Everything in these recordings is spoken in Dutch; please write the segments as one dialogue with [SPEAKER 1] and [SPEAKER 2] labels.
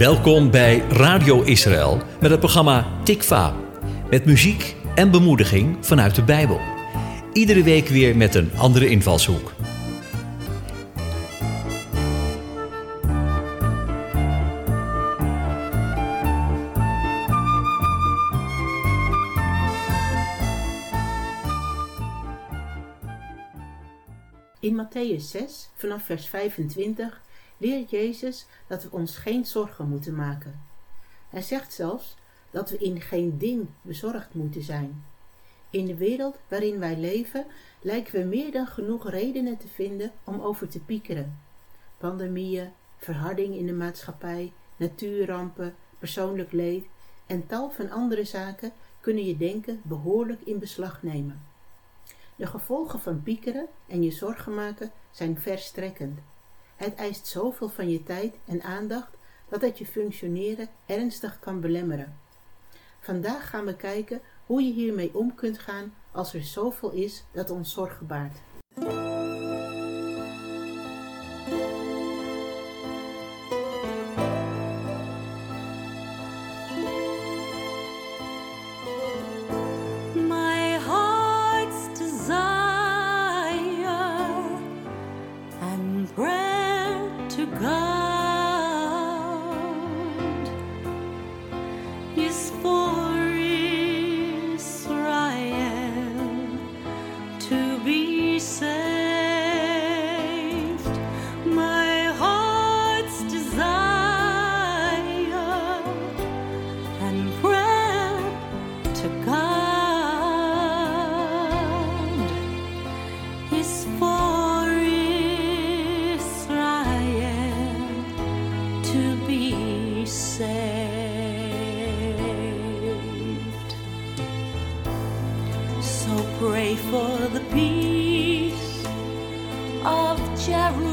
[SPEAKER 1] Welkom bij Radio Israël met het programma Tikva. Met muziek en bemoediging vanuit de Bijbel. Iedere week weer met een andere invalshoek.
[SPEAKER 2] In Matthäus 6, vanaf vers 25, leert Jezus dat we ons geen zorgen moeten maken. Hij zegt zelfs dat we in geen ding bezorgd moeten zijn. In de wereld waarin wij leven lijken we meer dan genoeg redenen te vinden om over te piekeren. Pandemieën, verharding in de maatschappij, natuurrampen, persoonlijk leed en tal van andere zaken kunnen je denken behoorlijk in beslag nemen. De gevolgen van piekeren en je zorgen maken zijn verstrekkend. Het eist zoveel van je tijd en aandacht dat het je functioneren ernstig kan belemmeren. Vandaag gaan we kijken hoe je hiermee om kunt gaan als er zoveel is dat ons zorgen baart.
[SPEAKER 3] Pray for the peace of Jerusalem.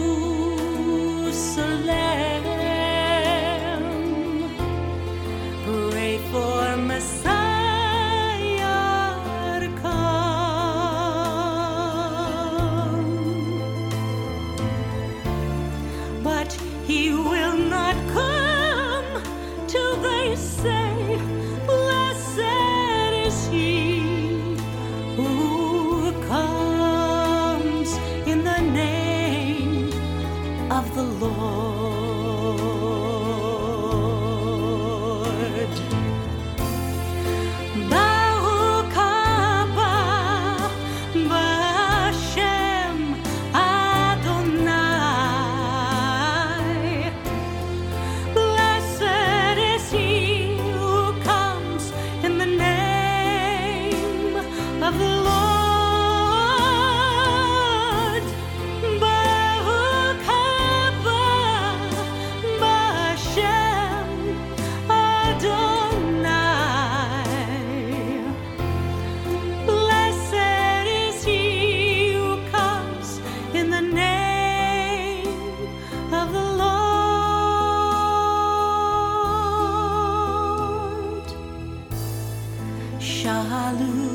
[SPEAKER 3] שאלו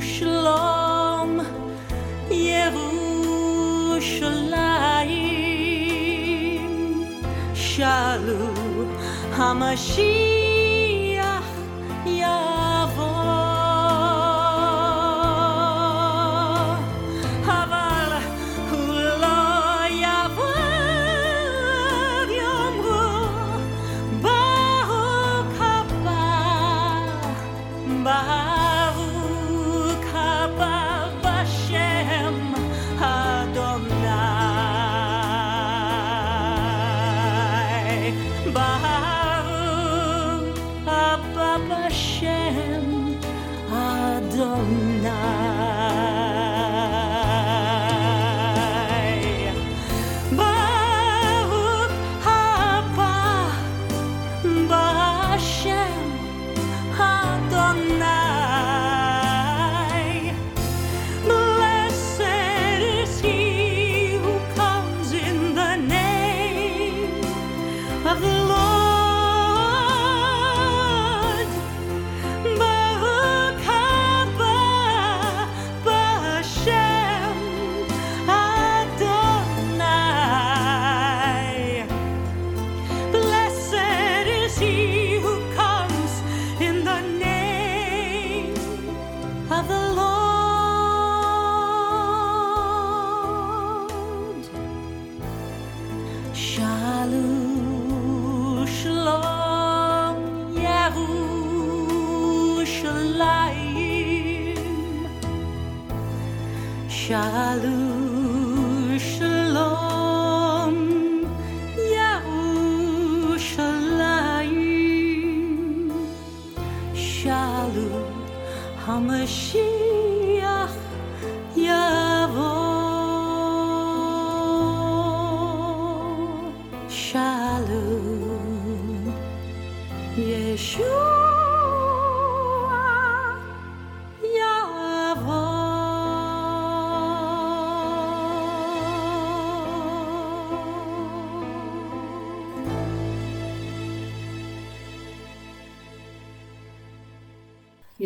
[SPEAKER 3] שלום ירושלים, שאלו המשיח Baruch Abba Hashem Adonai.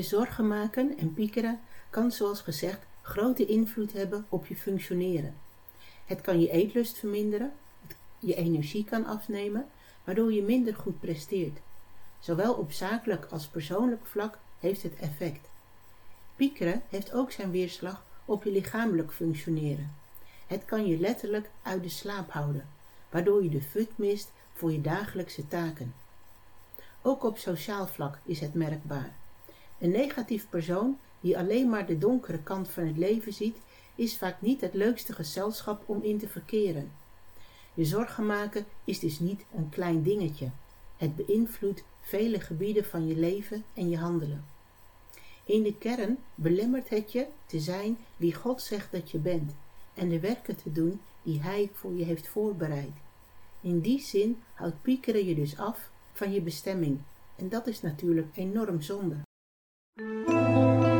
[SPEAKER 2] Zorgen maken en piekeren kan zoals gezegd grote invloed hebben op je functioneren. Het kan je eetlust verminderen, je energie kan afnemen, waardoor je minder goed presteert. Zowel op zakelijk als persoonlijk vlak heeft het effect. Piekeren heeft ook zijn weerslag op je lichamelijk functioneren. Het kan je letterlijk uit de slaap houden, waardoor je de fut mist voor je dagelijkse taken. Ook op sociaal vlak is het merkbaar. Een negatief persoon die alleen maar de donkere kant van het leven ziet, is vaak niet het leukste gezelschap om in te verkeren. Je zorgen maken is dus niet een klein dingetje. Het beïnvloedt vele gebieden van je leven en je handelen. In de kern belemmert het je te zijn wie God zegt dat je bent en de werken te doen die Hij voor je heeft voorbereid. In die zin houdt piekeren je dus af van je bestemming en dat is natuurlijk enorm zonde.
[SPEAKER 3] Música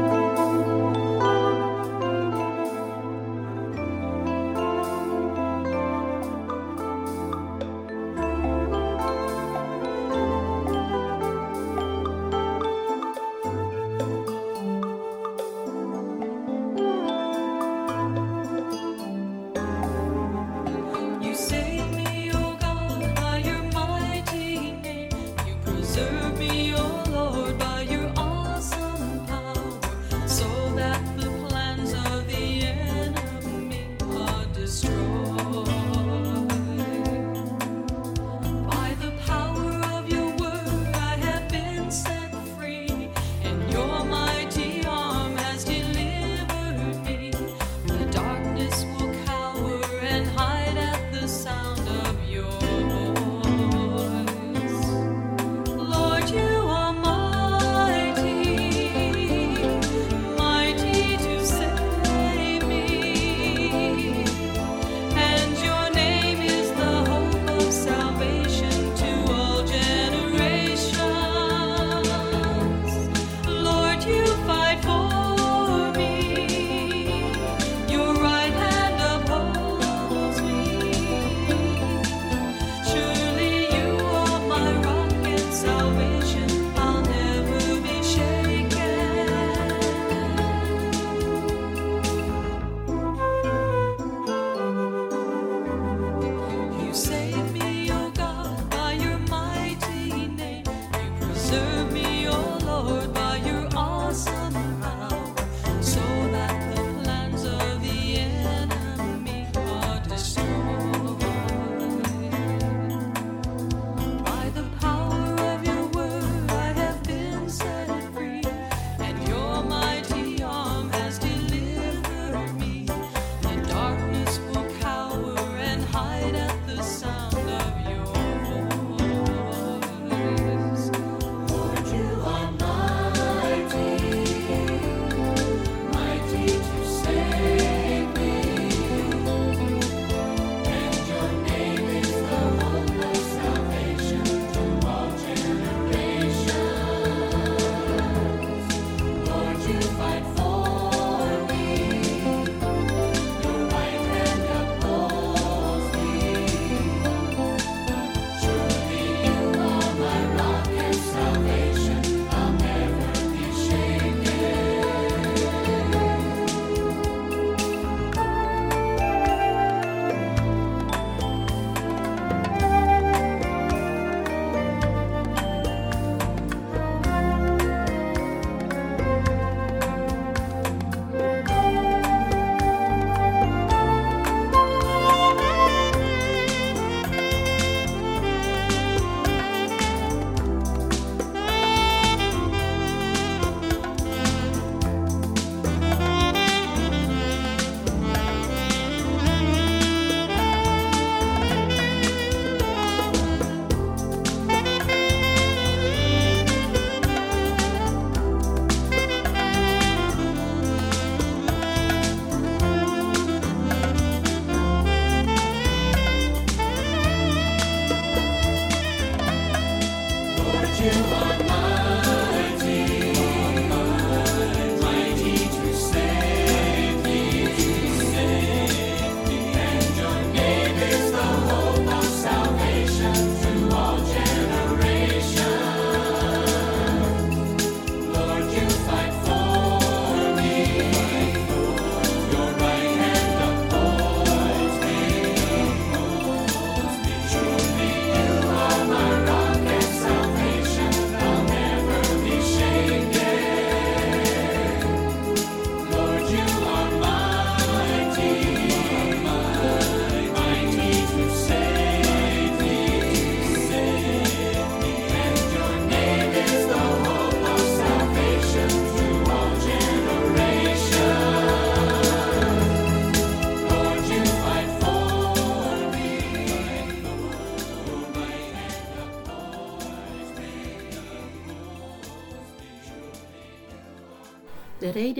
[SPEAKER 3] hide at the sound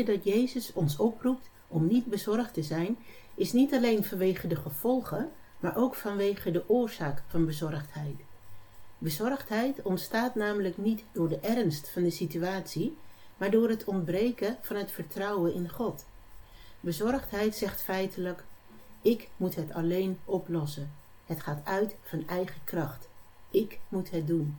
[SPEAKER 2] dat Jezus ons oproept om niet bezorgd te zijn, is niet alleen vanwege de gevolgen, maar ook vanwege de oorzaak van bezorgdheid. Bezorgdheid ontstaat namelijk niet door de ernst van de situatie, maar door het ontbreken van het vertrouwen in God. Bezorgdheid zegt feitelijk: ik moet het alleen oplossen. Het gaat uit van eigen kracht. Ik moet het doen.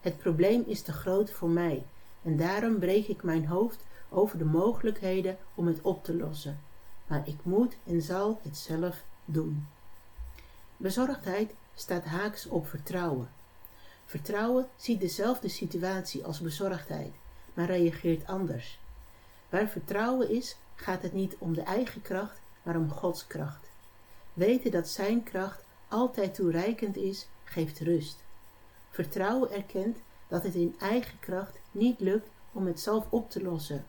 [SPEAKER 2] Het probleem is te groot voor mij en daarom breek ik mijn hoofd over de mogelijkheden om het op te lossen. Maar ik moet en zal het zelf doen. Bezorgdheid staat haaks op vertrouwen. Vertrouwen ziet dezelfde situatie als bezorgdheid, maar reageert anders. Waar vertrouwen is, gaat het niet om de eigen kracht, maar om Gods kracht. Weten dat Zijn kracht altijd toereikend is, geeft rust. Vertrouwen erkent dat het in eigen kracht niet lukt om het zelf op te lossen,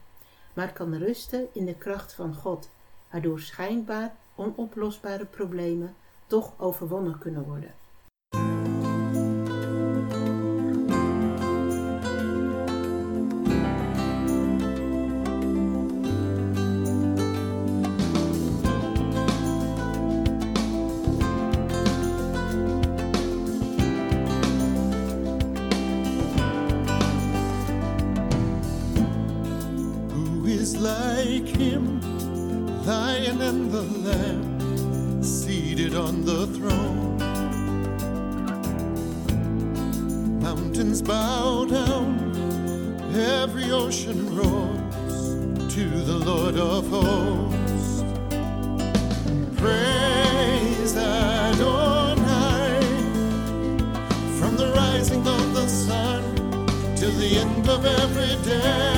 [SPEAKER 2] maar kan rusten in de kracht van God, waardoor schijnbaar onoplosbare problemen toch overwonnen kunnen worden.
[SPEAKER 4] Throne? Mountains bow down, every ocean roars to the Lord of hosts. Praise Adonai from the rising of the sun till the end of every day.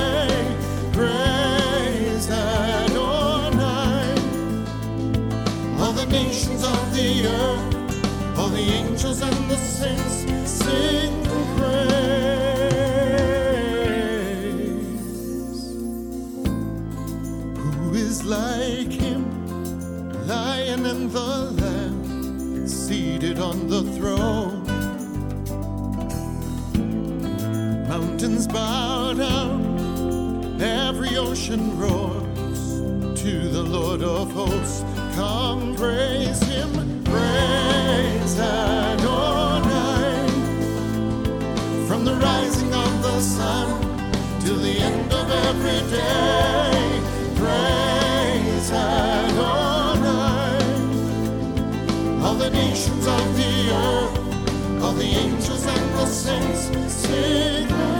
[SPEAKER 4] Earth, all the angels and the saints sing praise. Who is like him, lion and the lamb, seated on the throne? Mountains bow down, every ocean roars to the Lord of hosts. Come praise him, praise Adonai. From the rising of the sun the end of every day, praise Adonai. All the nations of the earth, all the angels and the saints sing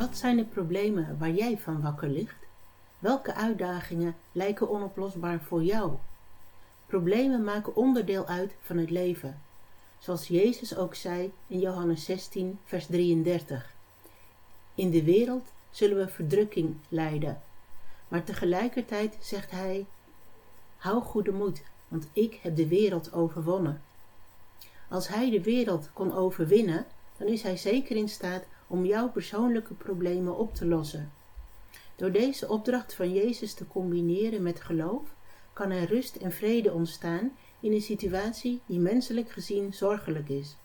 [SPEAKER 2] Wat zijn de problemen waar jij van wakker ligt? Welke uitdagingen lijken onoplosbaar voor jou? Problemen maken onderdeel uit van het leven, zoals Jezus ook zei in Johannes 16, vers 33. In de wereld zullen we verdrukking lijden, maar tegelijkertijd zegt hij: Hou goede moed, want ik heb de wereld overwonnen. Als hij de wereld kon overwinnen, dan is hij zeker in staat om jouw persoonlijke problemen op te lossen. Door deze opdracht van Jezus te combineren met geloof, kan er rust en vrede ontstaan in een situatie die menselijk gezien zorgelijk is.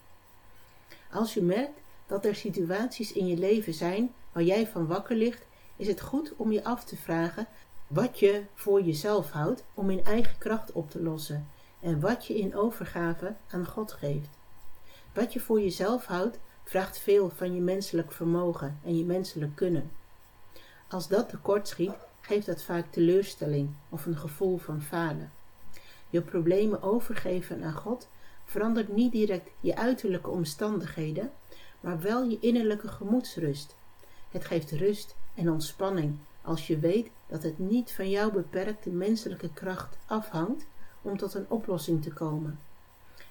[SPEAKER 2] Als je merkt dat er situaties in je leven zijn waar jij van wakker ligt, is het goed om je af te vragen wat je voor jezelf houdt om in eigen kracht op te lossen en wat je in overgave aan God geeft. Wat je voor jezelf houdt, vraagt veel van je menselijk vermogen en je menselijk kunnen. Als dat tekort schiet, geeft dat vaak teleurstelling of een gevoel van falen. Je problemen overgeven aan God verandert niet direct je uiterlijke omstandigheden, maar wel je innerlijke gemoedsrust. Het geeft rust en ontspanning als je weet dat het niet van jouw beperkte menselijke kracht afhangt om tot een oplossing te komen.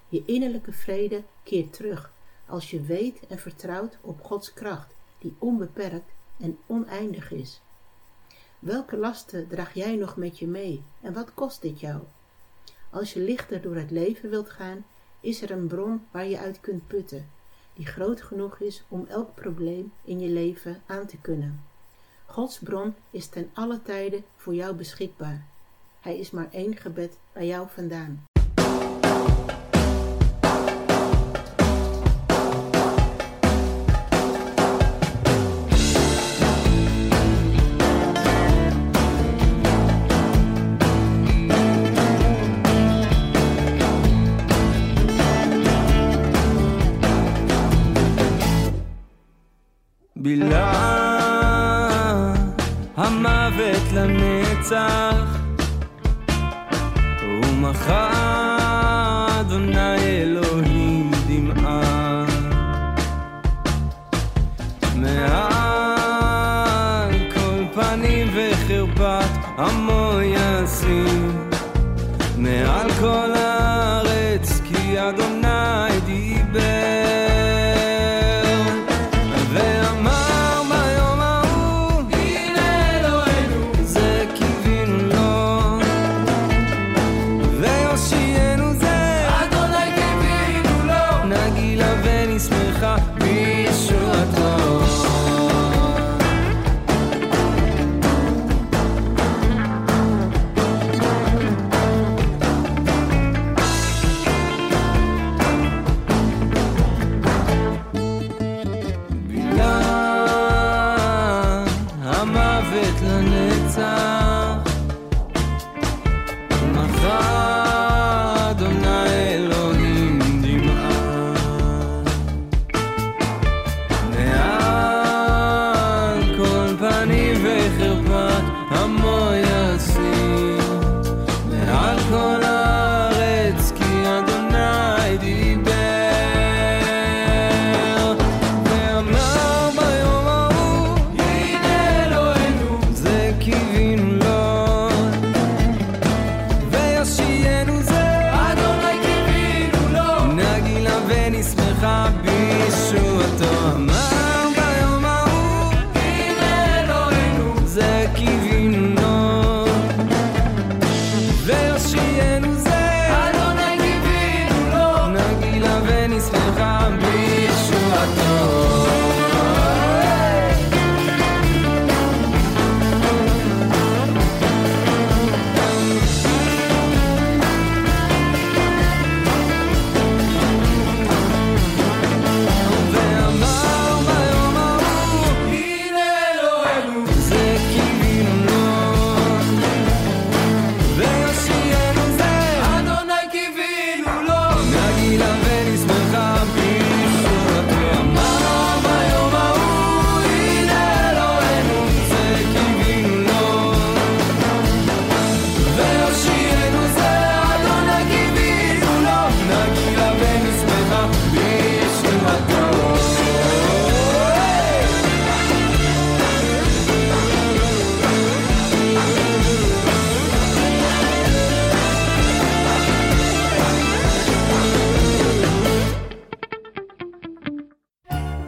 [SPEAKER 2] Je innerlijke vrede keert terug als je weet en vertrouwt op Gods kracht, die onbeperkt en oneindig is. Welke lasten draag jij nog met je mee en wat kost dit jou? Als je lichter door het leven wilt gaan, is er een bron waar je uit kunt putten, die groot genoeg is om elk probleem in je leven aan te kunnen. Gods bron is ten alle tijde voor jou beschikbaar. Hij is maar één gebed bij jou vandaan.
[SPEAKER 5] sun